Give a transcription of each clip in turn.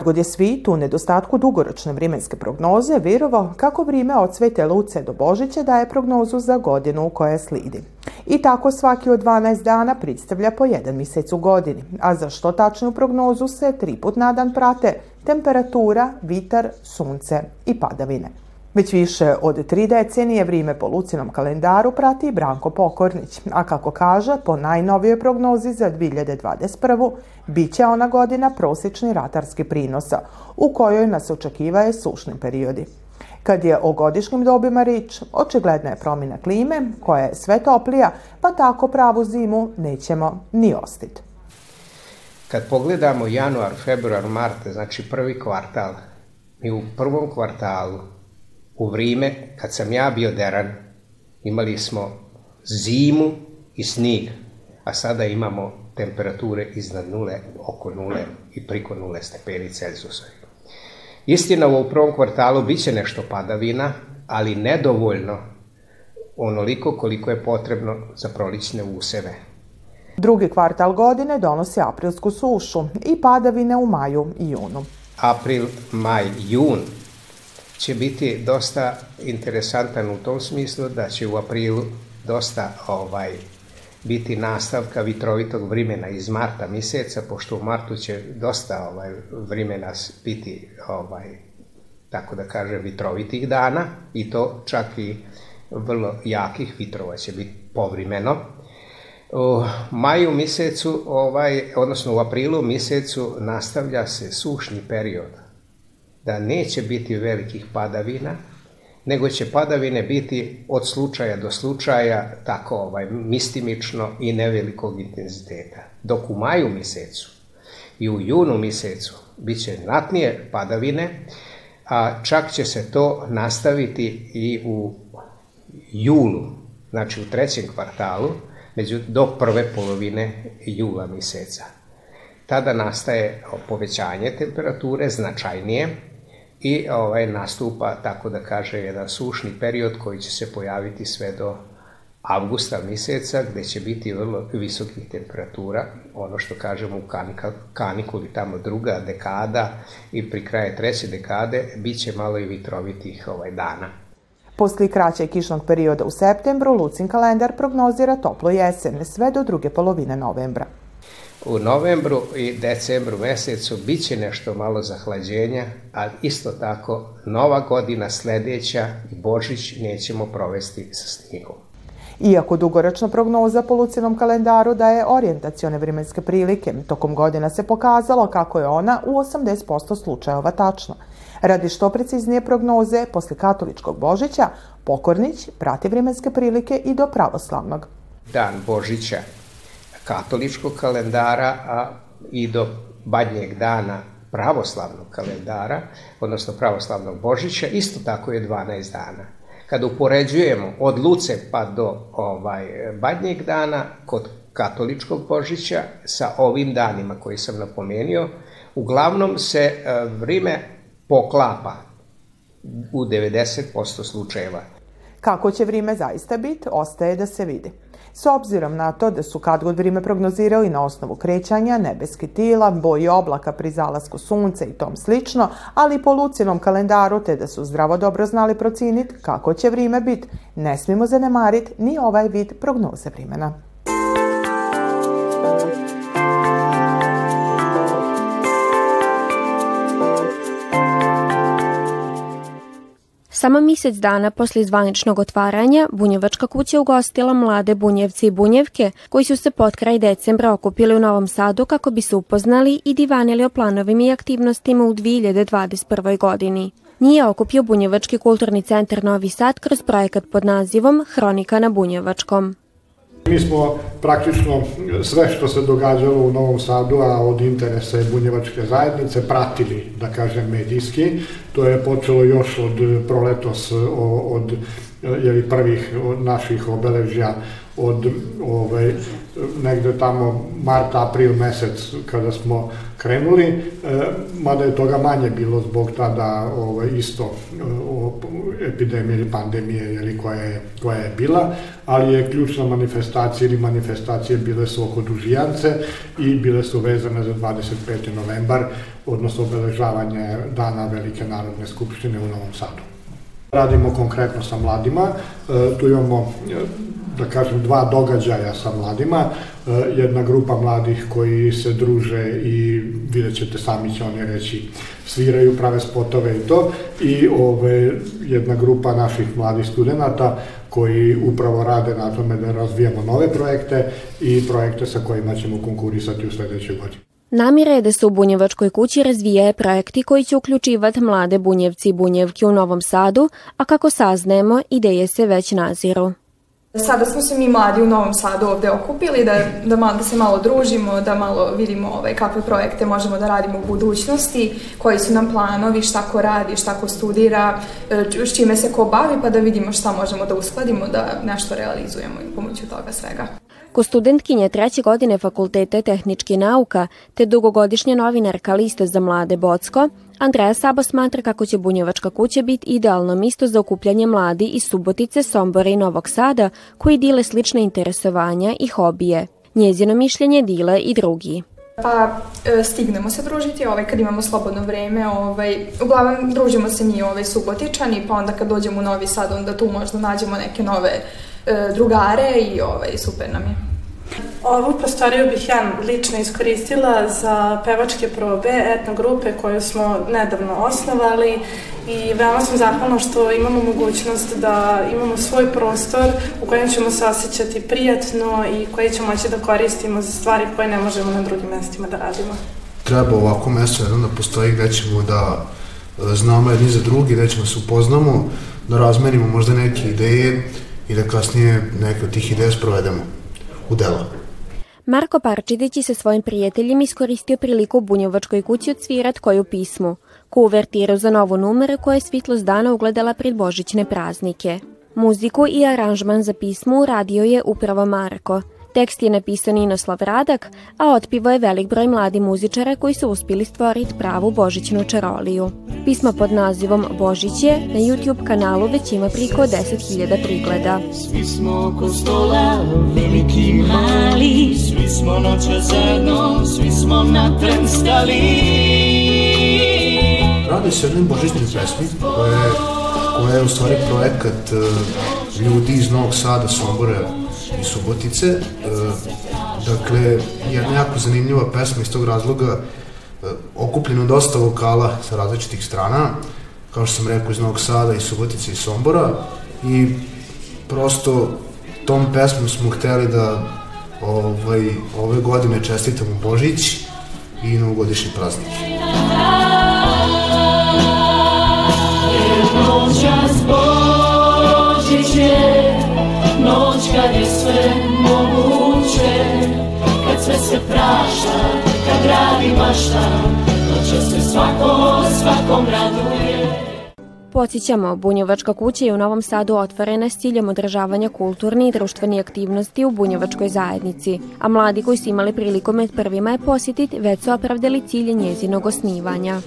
Kad god je svit u nedostatku dugoročne vremenske prognoze vjerovao kako vrijeme od Svete Luce do Božića daje prognozu za godinu koja slidi. I tako svaki od 12 dana predstavlja po jedan mjesec u godini, a za što tačnu prognozu se tri put na dan prate temperatura, vitar, sunce i padavine. Već više od tri decenije vrijeme po Lucinom kalendaru prati Branko Pokornić, a kako kaže, po najnovijoj prognozi za 2021. bit će ona godina prosječni ratarski prinosa, u kojoj nas očekivaju sušni periodi. Kad je o godišnjim dobima rič, očigledna je promjena klime, koja je sve toplija, pa tako pravu zimu nećemo ni ostiti. Kad pogledamo januar, februar, mart, znači prvi kvartal, mi u prvom kvartalu u vrijeme kad sam ja bio deran, imali smo zimu i snijeg, a sada imamo temperature iznad nule, oko nule i priko nule stepeni Celzusa. Istina, u prvom kvartalu bit će nešto padavina, ali nedovoljno onoliko koliko je potrebno za prolične useve. Drugi kvartal godine donosi aprilsku sušu i padavine u maju i junu. April, maj, jun će biti dosta interesantan u tom smislu da će u aprilu dosta ovaj biti nastavka vitrovitog vremena iz marta mjeseca, pošto u martu će dosta ovaj, vremena biti ovaj, tako da kažem, vitrovitih dana i to čak i vrlo jakih vitrova će biti povremeno. U maju mjesecu, ovaj, odnosno u aprilu mjesecu nastavlja se sušni period da neće biti velikih padavina, nego će padavine biti od slučaja do slučaja tako ovaj, mistimično i nevelikog intenziteta. Dok u maju mjesecu i u junu mjesecu bit će znatnije padavine, a čak će se to nastaviti i u julu, znači u trećem kvartalu, među, do prve polovine jula mjeseca. Tada nastaje povećanje temperature značajnije, i ovaj, nastupa, tako da kaže, jedan sušni period koji će se pojaviti sve do avgusta mjeseca gdje će biti vrlo visokih temperatura, ono što kažemo u kanikuli tamo druga dekada i pri kraju treće dekade bit će malo i vitrovitih ovaj, dana. Poslije kraćeg kišnog perioda u septembru, Lucin kalendar prognozira toplo jesen sve do druge polovine novembra. U novembru i decembru mjesecu bit će nešto malo zahlađenja, ali isto tako nova godina sljedeća i Božić nećemo provesti sa snigom. Iako dugoročna prognoza po Lucinom kalendaru daje orijentacione vremenske prilike, tokom godina se pokazalo kako je ona u 80% slučajeva tačna. Radi što preciznije prognoze, posle katoličkog Božića, Pokornić prati vremenske prilike i do pravoslavnog. Dan Božića katoličkog kalendara a i do badnjeg dana pravoslavnog kalendara, odnosno pravoslavnog Božića, isto tako je 12 dana. Kad upoređujemo od Luce pa do ovaj, badnjeg dana, kod katoličkog Božića, sa ovim danima koji sam napomenio, uglavnom se e, vrijeme poklapa u 90% slučajeva. Kako će vrijeme zaista biti, ostaje da se vidi. S obzirom na to da su kad god vrijeme prognozirali na osnovu krećanja, nebeski tila, boji oblaka pri zalasku sunca i tom slično, ali po lucinom kalendaru te da su zdravo dobro znali prociniti kako će vrijeme biti, ne smijemo zanemariti ni ovaj vid prognoze vremena. Samo mjesec dana poslije zvaničnog otvaranja, Bunjevačka kuća ugostila mlade bunjevci i bunjevke koji su se pod kraj decembra okupili u Novom Sadu kako bi se upoznali i divanili o planovima i aktivnostima u 2021. godini. Nije okupio Bunjevački kulturni centar Novi Sad kroz projekat pod nazivom Hronika na Bunjevačkom. Mi smo praktično sve što se događalo u Novom Sadu, a od interesa je bunjevačke zajednice, pratili, da kažem, medijski. To je počelo još od proletos, od jeli, prvih naših obeležja od ovaj, negde tamo marta, april mesec kada smo krenuli, e, mada je toga manje bilo zbog tada ovaj, isto o, epidemije ili pandemije jeli, koja, je, koja je bila, ali je ključna manifestacija ili manifestacije bile su oko Dužijance i bile su vezane za 25. novembar odnosno obeležavanje dana Velike narodne skupštine u Novom Sadu. Radimo konkretno sa mladima, e, tu imamo da kažem, dva događaja sa mladima. E, jedna grupa mladih koji se druže i vidjet ćete sami će oni reći sviraju, prave spotove i to. I ove, jedna grupa naših mladih studenta koji upravo rade na tome da razvijamo nove projekte i projekte sa kojima ćemo konkurisati u sledećoj godini. Namire je da se u Bunjevačkoj kući razvijaju projekti koji će uključivati mlade bunjevci i bunjevke u Novom Sadu, a kako saznajemo, ideje se već naziru. Sada smo se mi mladi u Novom Sadu ovde okupili da, da, malo, da se malo družimo, da malo vidimo ovaj, kakve projekte možemo da radimo u budućnosti, koji su nam planovi, šta ko radi, šta ko studira, e, s čime se ko bavi, pa da vidimo šta možemo da uskladimo, da nešto realizujemo i pomoću toga svega. Ko studentkinje treće godine Fakultete tehničkih nauka te dugogodišnja novinarka Liste za mlade Bocko, Andreja Sabo smatra kako će Bunjevačka kuća biti idealno misto za okupljanje mladi iz Subotice, Sombora i Novog Sada koji dile slične interesovanja i hobije. Njezino mišljenje dile i drugi pa e, stignemo se družiti, ovaj, kad imamo slobodno vreme, ovaj, uglavnom družimo se mi ovaj, subotičani, pa onda kad dođemo u Novi Sad, onda tu možda nađemo neke nove e, drugare i ovaj, super nam je. Ovu prostoriju bih ja lično iskoristila za pevačke probe etno grupe koju smo nedavno osnovali i veoma sam zahvalna što imamo mogućnost da imamo svoj prostor u kojem ćemo se osjećati prijatno i koji ćemo moći da koristimo za stvari koje ne možemo na drugim mestima da radimo. Treba ovako mesto jedno da postoji gde ćemo da e, znamo jedni za drugi, gde ćemo se upoznamo, da razmenimo možda neke ideje i da kasnije neke od tih ideja sprovedemo u delo. Marko Parčidić je sa svojim prijateljima iskoristio priliku u Bunjevačkoj kući odsvirat koju pismu, kuvertiru za novu numeru koja je svitlost dana ugledala pred božićne praznike. Muziku i aranžman za pismu uradio je upravo Marko – Tekst je napisan Inoslav Radak, a otpivo je velik broj mladi muzičara koji su uspili stvoriti pravu božićnu čaroliju. Pismo pod nazivom Božić je na YouTube kanalu već ima priko 10.000 prigleda. Svi smo oko stola, veliki mali, svi smo noća zajedno, svi smo na stali. Radi se o jednom božićnoj pesmi koja je, koja je u stvari projekat uh, ljudi iz Novog Sada, Sombora, i Subotice. E, dakle, jedna jako zanimljiva pesma iz tog razloga, e, okupljeno dosta vokala sa različitih strana, kao što sam rekao iz Novog Sada i Subotice i Sombora i prosto tom pesmom smo hteli da ovaj, ove godine čestitamo Božić i novogodišnji praznik. Božić je noć kad je sve moguće Kad sve se prašta, kad radi mašta Noća se svako, svakom raduje Podsjećamo, Bunjevačka kuća je u Novom Sadu otvorena s ciljem održavanja kulturne i društvene aktivnosti u Bunjevačkoj zajednici, a mladi koji su imali priliku med prvima je posjetiti već su opravdali cilje njezinog osnivanja.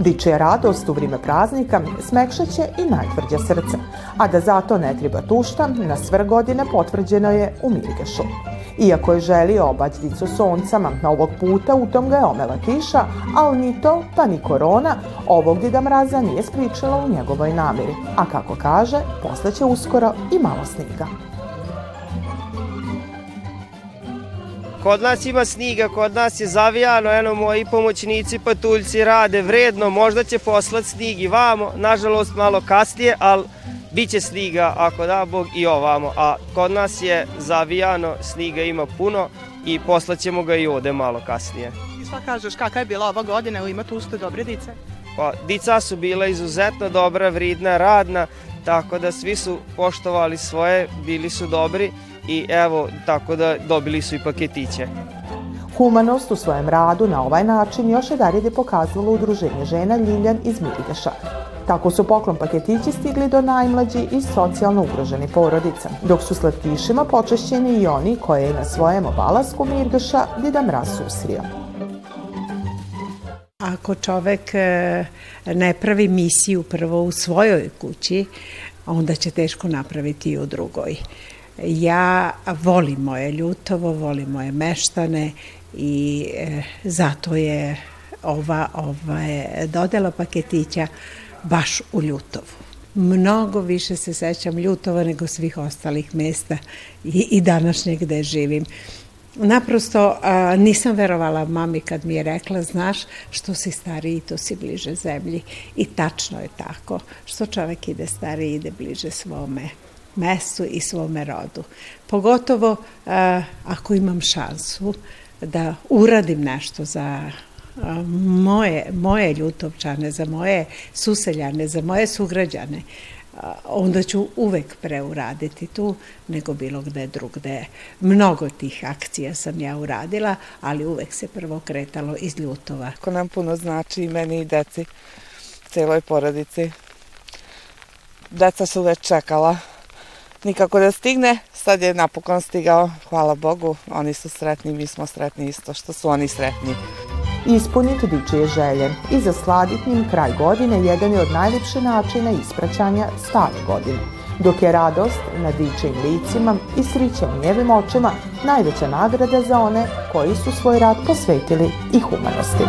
Diče radost u vrijeme praznika smekšaće i najtvrđe srce, a da zato ne treba tušta, na sve godine potvrđeno je u Mirgešu. Iako je želio obađdicu soncama, ovog puta u tom ga je omela kiša, ali ni to, pa ni korona, ovog Dida Mraza nije spričala u njegovoj namiri. A kako kaže, posle će uskoro i malo sniga. Kod nas ima sniga, kod nas je zavijano, eno moji pomoćnici patuljci rade vredno, možda će poslat snig i vamo, nažalost malo kasnije, ali bit će sniga ako da Bog i ovamo, a kod nas je zavijano, sniga ima puno i poslaćemo ga i ovde malo kasnije. I šta kažeš, kakva je bila ova godina, ima tu ste dobre dice? Pa, dica su bila izuzetno dobra, vridna, radna, tako da svi su poštovali svoje, bili su dobri i evo, tako da dobili su i paketiće. Humanost u svojem radu na ovaj način još je dalje pokazalo udruženje žena Ljiljan iz Mirgeša. Tako su poklon paketići stigli do najmlađi i socijalno ugroženi porodica, dok su slatkišima počešćeni i oni koje je na svojem obalasku Mirgeša Dida Mraz susrio. Ako čovek e, ne pravi misiju prvo u svojoj kući, onda će teško napraviti i u drugoj. Ja volim moje ljutovo, volim moje meštane i e, zato je ova, ova je dodela paketića baš u Ljutovu. Mnogo više se sećam Ljutova nego svih ostalih mesta i, i današnje gde živim. Naprosto a, nisam verovala mami kad mi je rekla, znaš, što si stariji, to si bliže zemlji. I tačno je tako. Što čovek ide stariji, ide bliže svome mestu i svome rodu. Pogotovo a, ako imam šansu da uradim nešto za moje, moje ljutovčane, za moje suseljane, za moje sugrađane, onda ću uvek preuraditi tu nego bilo gde drugde. Mnogo tih akcija sam ja uradila, ali uvek se prvo kretalo iz ljutova. Ko nam puno znači i meni i deci, celoj porodici. Deca su već čekala nikako da stigne, sad je napokon stigao, hvala Bogu, oni su sretni, mi smo sretni isto što su oni sretni ispuniti dičije želje i zasladiti njim kraj godine jedan je od najljepših načina ispraćanja stare godine, dok je radost na dičijim licima i sriće u njevim očima najveća nagrada za one koji su svoj rad posvetili i humanosti.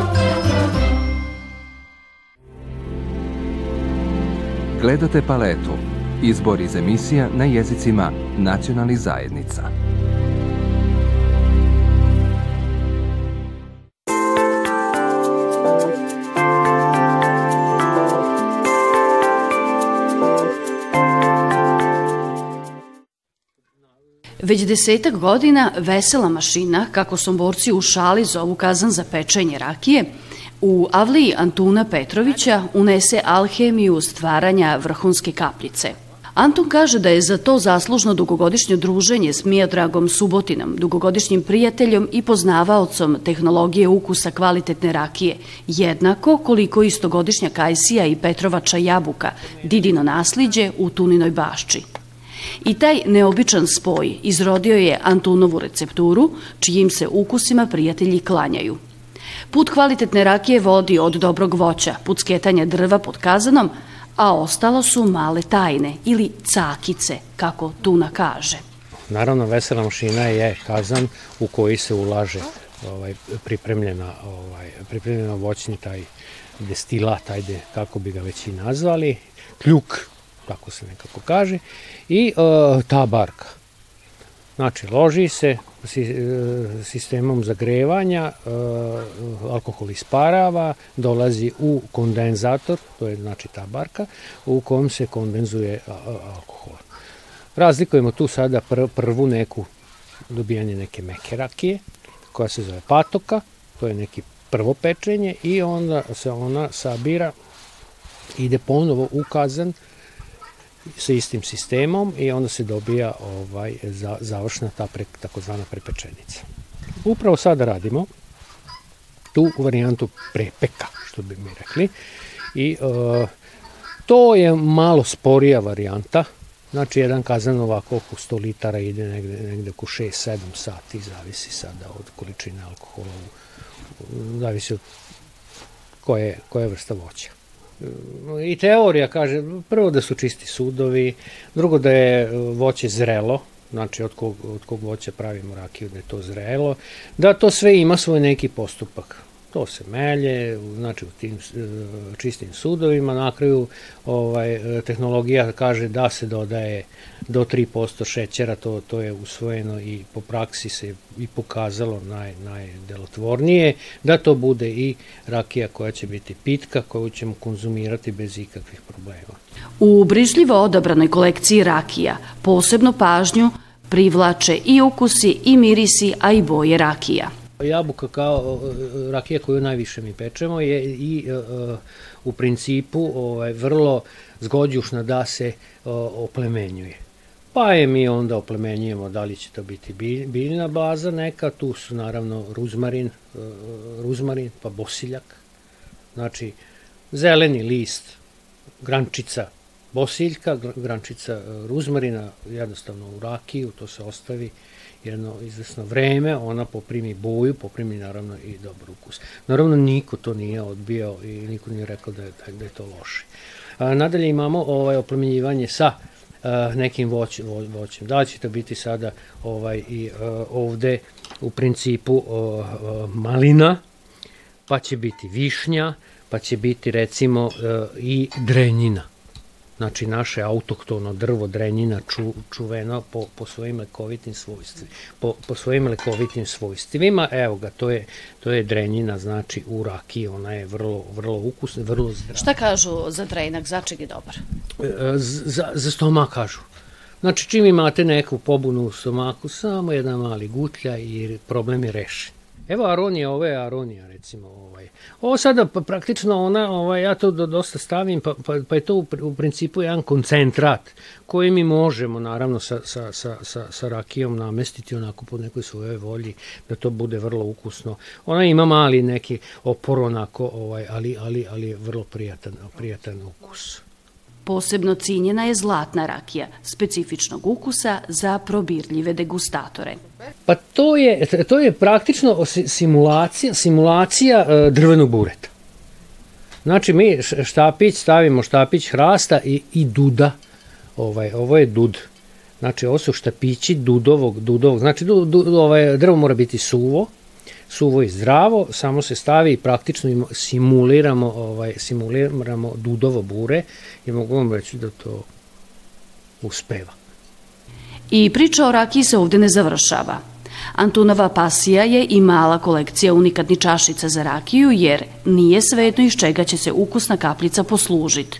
Gledate paletu. Izbor iz emisija na jezicima nacionalnih zajednica. Već desetak godina vesela mašina, kako somborci u šali zovu kazan za pečenje rakije, u Avliji Antuna Petrovića unese alhemiju stvaranja vrhunske kapljice. Antun kaže da je za to zaslužno dugogodišnje druženje s Mijodragom Subotinom, dugogodišnjim prijateljom i poznavaocom tehnologije ukusa kvalitetne rakije, jednako koliko istogodišnja Kajsija i Petrovača jabuka, Didino nasliđe u Tuninoj bašči. I taj neobičan spoj izrodio je Antunovu recepturu, čijim se ukusima prijatelji klanjaju. Put kvalitetne rakije vodi od dobrog voća, put sketanja drva pod kazanom, a ostalo su male tajne ili cakice, kako Tuna kaže. Naravno, vesela mašina je kazan u koji se ulaže ovaj, pripremljena, ovaj, pripremljena voćni taj destilat, ajde, kako bi ga već i nazvali, kljuk, tako se nekako kaže, i uh, ta barka. Znači, loži se sistemom zagrevanja, uh, alkohol isparava, dolazi u kondenzator, to je znači ta barka, u kom se kondenzuje alkohol. Razlikujemo tu sada pr prvu neku dobijanje neke meke rakije, koja se zove patoka, to je neki prvo pečenje i onda se ona sabira, ide ponovo u kazan, sa istim sistemom i onda se dobija ovaj za, završna ta pre, takozvana prepečenica. Upravo sada radimo tu varijantu prepeka, što bi mi rekli. I uh, to je malo sporija varijanta, Znači, jedan kazan ovako oko 100 litara ide negde, negde oko 6-7 sati, zavisi sada od količine alkohola, zavisi od koje, koje vrsta voća i teorija kaže prvo da su čisti sudovi, drugo da je e, voće zrelo, znači od kog, od kog voća pravimo rakiju da je to zrelo, da to sve ima svoj neki postupak. To se melje, znači u tim e, čistim sudovima, na kraju ovaj, e, tehnologija kaže da se dodaje do 3% šećera, to, to je usvojeno i po praksi se i pokazalo naj, najdelotvornije, da to bude i rakija koja će biti pitka, koju ćemo konzumirati bez ikakvih problema. U brižljivo odabranoj kolekciji rakija posebno pažnju privlače i ukusi i mirisi, a i boje rakija. Jabuka kao rakija koju najviše mi pečemo je i e, e, u principu ovaj, vrlo zgođušna da se oplemenjuje. Pa je mi onda oplemenjujemo da li će to biti biljna baza neka, tu su naravno ruzmarin, e, ruzmarin pa bosiljak, znači zeleni list, grančica, bosiljka, grančica ruzmarina, jednostavno u rakiju, to se ostavi jedno izvesno vreme, ona poprimi boju, poprimi naravno i dobar ukus. Naravno, niko to nije odbijao i niko nije rekao da je, da je to loše. A, nadalje imamo ovaj oplemenjivanje sa a, nekim voć, vo, voćem. Da će to biti sada ovaj i a, ovde u principu a, malina, pa će biti višnja, pa će biti recimo a, i drenjina znači naše autohtono drvo drenjina ču, čuveno po, po svojim lekovitim svojstvima. Po, po svojim lekovitim svojstvima, evo ga, to je, to je drenjina, znači u rakiji, ona je vrlo, vrlo ukusna, vrlo zdrava. Šta kažu za drenak, za čeg je dobar? E, za, za stomak kažu. Znači, čim imate neku pobunu u stomaku, samo jedan mali gutlja i problem je rešen. Evo aronija, ovo je aronija recimo. Ovaj. Ovo sada pa, praktično ona, ovaj, ja to do, dosta stavim, pa, pa, pa je to u, u principu jedan koncentrat koji mi možemo naravno sa, sa, sa, sa, sa rakijom namestiti onako po nekoj svojoj volji da to bude vrlo ukusno. Ona ima mali neki opor onako, ovaj, ali, ali, ali vrlo prijatan, prijatan ukus. Posebno cinjena je zlatna rakija, specifičnog ukusa za probirljive degustatore. Pa to je, to je praktično simulacija, simulacija e, drvenog bureta. Znači mi štapić stavimo štapić hrasta i, i duda. Ovaj, ovo je dud. Znači ovo su štapići dudovog, dudovog. Znači du, du, ovaj, drvo mora biti suvo, suvo i zdravo, samo se stavi i praktično simuliramo, ovaj, simuliramo dudovo bure i mogu vam reći da to uspeva. I priča o rakiji se ovde ne završava. Antunova pasija je i mala kolekcija unikatni čašica za rakiju, jer nije svejedno iz čega će se ukusna kaplica poslužiti.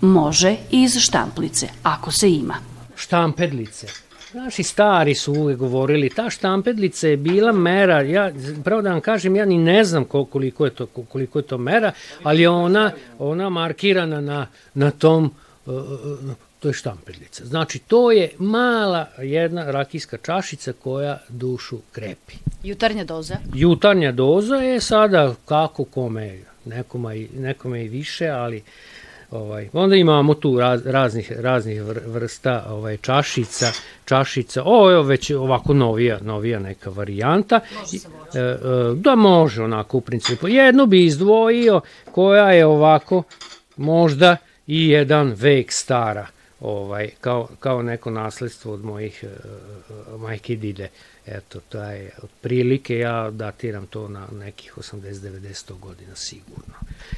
Može i iz štamplice, ako se ima. Štampedlice. Naši stari su uvek govorili, ta štampedlica je bila mera, ja, pravo da vam kažem, ja ni ne znam koliko je to, koliko je to mera, ali je ona, ona markirana na, na tom, to je štampedlica. Znači, to je mala jedna rakijska čašica koja dušu krepi. Jutarnja doza? Jutarnja doza je sada kako kome, nekoma i, nekome i više, ali Ovaj, onda imamo tu raz, raznih, raznih vrsta ovaj, čašica, čašica, ovo je već ovako novija, novija neka varijanta. Može e, e, da može onako u principu. Jednu bi izdvojio koja je ovako možda i jedan vek stara ovaj, kao, kao neko nasledstvo od mojih uh, majke dide. Eto, to je otprilike, ja datiram to na nekih 80-90 godina sigurno.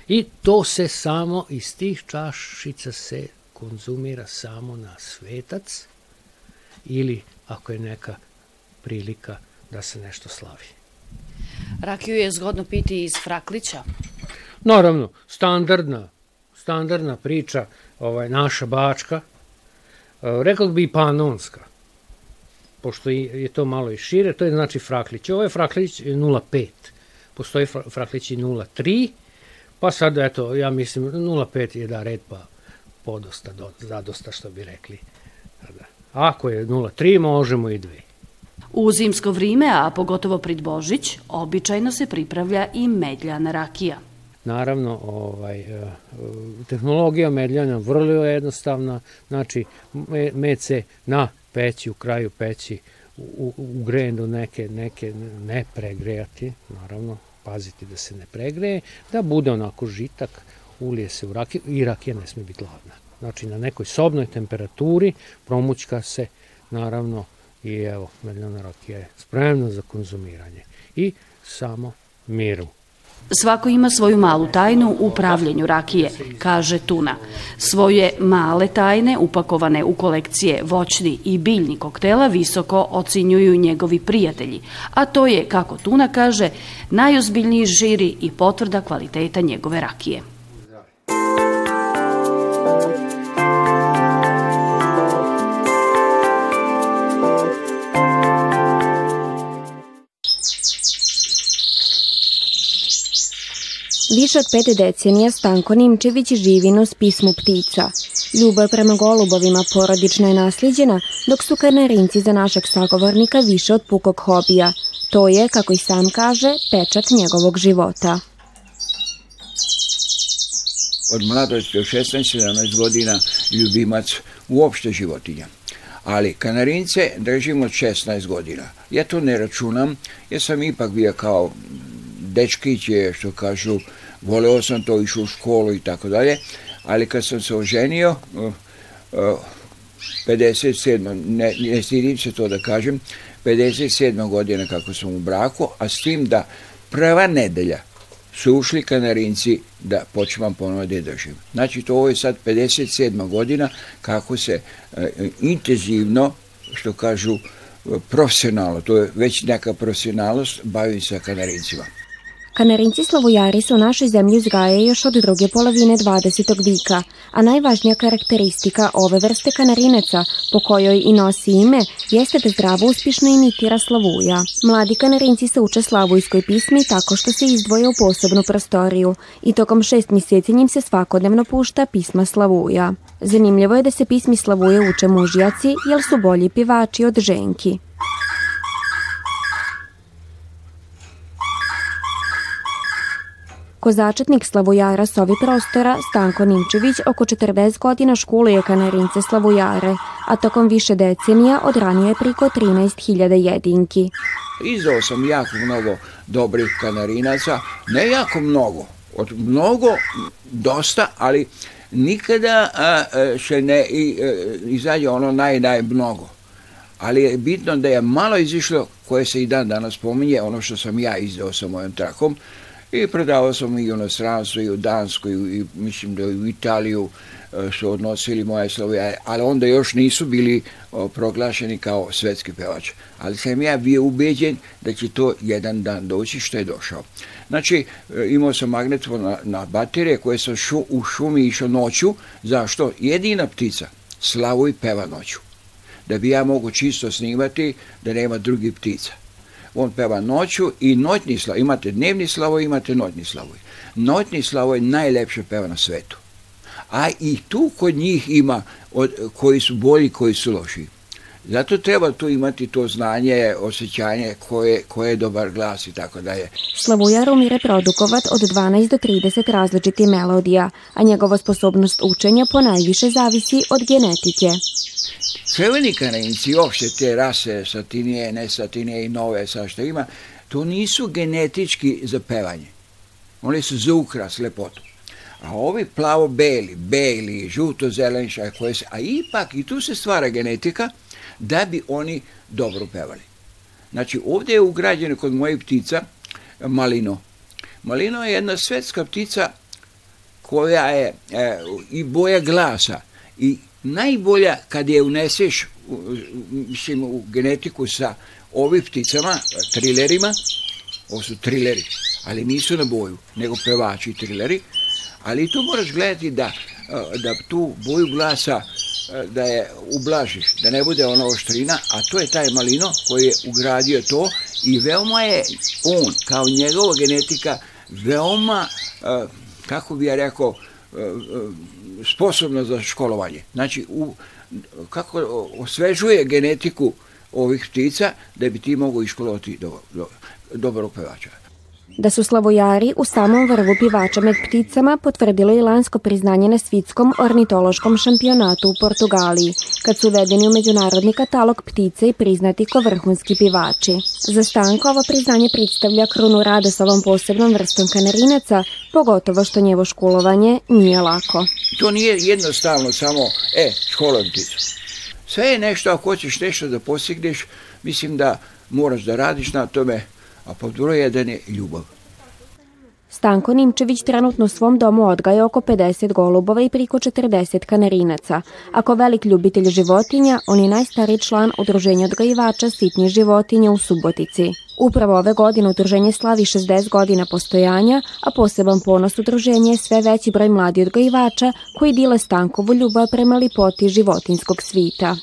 I to se samo iz tih čašica se konzumira samo na svetac ili ako je neka prilika da se nešto slavi. Rakiju je zgodno piti iz fraklića? Naravno, standardna, standardna priča, ovaj, naša bačka, rekao bi i panonska, pošto je to malo i šire, to je znači fraklić. Ovo je fraklić 0,5, postoji fraklić i 0,3, pa sad, eto, ja mislim, 0,5 je da red, pa podosta, do, zadosta, što bi rekli. Da. Ako je 0,3, možemo i 2. U zimsko vrime, a pogotovo pred Božić, običajno se pripravlja i medljana rakija. Naravno, ovaj, e, tehnologija medljanja vrlo je jednostavna, znači med se na peći, u kraju peći, u, ugrejen do neke, neke ne pregrejati, naravno, paziti da se ne pregreje, da bude onako žitak, ulije se u rakiju i rakija ne sme biti ladna. Znači na nekoj sobnoj temperaturi promućka se naravno i evo, medljana rakija je spremna za konzumiranje. I samo miru. Svako ima svoju malu tajnu u pravljenju rakije, kaže Tuna. Svoje male tajne, upakovane u kolekcije voćni i biljni koktela, visoko ocinjuju njegovi prijatelji, a to je, kako Tuna kaže, najozbiljniji žiri i potvrda kvaliteta njegove rakije. Više od pet decenija Stanko Nimčević živi nos pismu ptica. Ljubav prema golubovima porodično je nasljeđena, dok su kanarinci za našeg sagovornika više od pukog hobija. To je, kako i sam kaže, pečat njegovog života. od mladosti od 16-17 godina ljubimac uopšte životinja. Ali kanarince držim od 16 godina. Ja to ne računam, jer sam ipak bio kao dečkić je, što kažu, voleo sam to, išao u školu i tako dalje, ali kad sam se oženio, 57. Ne, ne stidim se to da kažem, 57. godina kako sam u braku, a s tim da prva nedelja su ušli kanarinci da počnem ponovo da držim. Znači, to je sad 57. godina kako se e, intenzivno, što kažu, profesionalno, to je već neka profesionalnost, bavim se kanarincima. Kanarinci slavojari se u našoj zemlji uzgajaju još od druge polovine 20. vika, a najvažnija karakteristika ove vrste kanarineca, po kojoj i nosi ime, jeste da zdravo uspišno imitira slavuja. Mladi kanarinci se uče slavujskoj pismi tako što se izdvoje u posebnu prostoriju i tokom šest mjeseci njim se svakodnevno pušta pisma slavuja. Zanimljivo je da se pismi slavuje uče mužjaci, jer su bolji pivači od ženki. Kozačetnik Slavojara s ovi prostora, Stanko Nimčević, oko 40 godina školuje kanarince Slavojare, a tokom više decenija odranio je priko 13.000 jedinki. Izdao sam jako mnogo dobrih kanarinaca, ne jako mnogo, od mnogo, dosta, ali nikada a, še ne i, e, izađe ono naj, naj mnogo. Ali je bitno da je malo izišlo, koje se i dan danas pominje, ono što sam ja izdao sa mojom trakom, i predavao sam i u inostranstvu i u Dansku i mislim da u Italiju e, su odnosili moje slove, ali onda još nisu bili proglašeni kao svetski pevač. Ali sam ja bio ubeđen da će to jedan dan doći što je došao. Znači, e, imao sam magnetofon na, na baterije koje sam šu, u šumi išao noću. Zašto? Jedina ptica, Slavoj peva noću. Da bi ja mogu čisto snimati da nema drugih ptica on peva noću i noćni slavoj. Imate dnevni slavoj, imate noćni slavoj. Noćni slavoj najlepše peva na svetu. A i tu kod njih ima od, koji su bolji, koji su loši. Zato treba tu imati to znanje, osjećanje koje, koje je dobar glas i tako dalje. Slavujar umire reprodukovat od 12 do 30 različitih melodija, a njegova sposobnost učenja po najviše zavisi od genetike. Crveni kanadinci, uopšte te rase, satinije, nesatinije i nove, sa što ima, to nisu genetički za pevanje. Oni su za ukras, lepotu. A ovi plavo-beli, beli, žuto-zelenša, koje se, a ipak i tu se stvara genetika da bi oni dobro pevali. Znači, ovdje je ugrađeno kod mojih ptica malino. Malino je jedna svetska ptica koja je e, i boja glasa i najbolja kad je uneseš mislim, u genetiku sa ovih pticama, trilerima, ovo su trileri, ali nisu na boju, nego pevači trileri, ali tu moraš gledati da, da tu boju glasa da je ublažiš, da ne bude ona oštrina, a to je taj malino koji je ugradio to i veoma je on, kao njegova genetika, veoma, kako bi ja rekao, sposobna za školovanje. Znači, u, kako osvežuje genetiku ovih ptica da bi ti mogu iškolovati do, do, dobrog pevača. Da su slavojari u samom vrhu pivača med pticama potvrdilo i lansko priznanje na svitskom ornitološkom šampionatu u Portugaliji, kad su uvedeni u međunarodni katalog ptice i priznati ko vrhunski pivači. Za Stanko ovo priznanje predstavlja krunu rada sa ovom posebnom vrstom kanarinaca, pogotovo što njevo školovanje nije lako. To nije jednostavno samo, e, školam pticu. Sve je nešto, ako hoćeš nešto da postigneš, mislim da moraš da radiš na tome, a pod broj jedan je ljubav. Stanko Nimčević trenutno u svom domu odgaja oko 50 golubova i priko 40 kanarinaca. Ako velik ljubitelj životinja, on je najstariji član udruženja odgajivača sitnje životinje u Subotici. Upravo ove godine udruženje slavi 60 godina postojanja, a poseban ponos udruženja je sve veći broj mladi odgajivača koji dile Stankovu ljubav prema lipoti životinskog svita.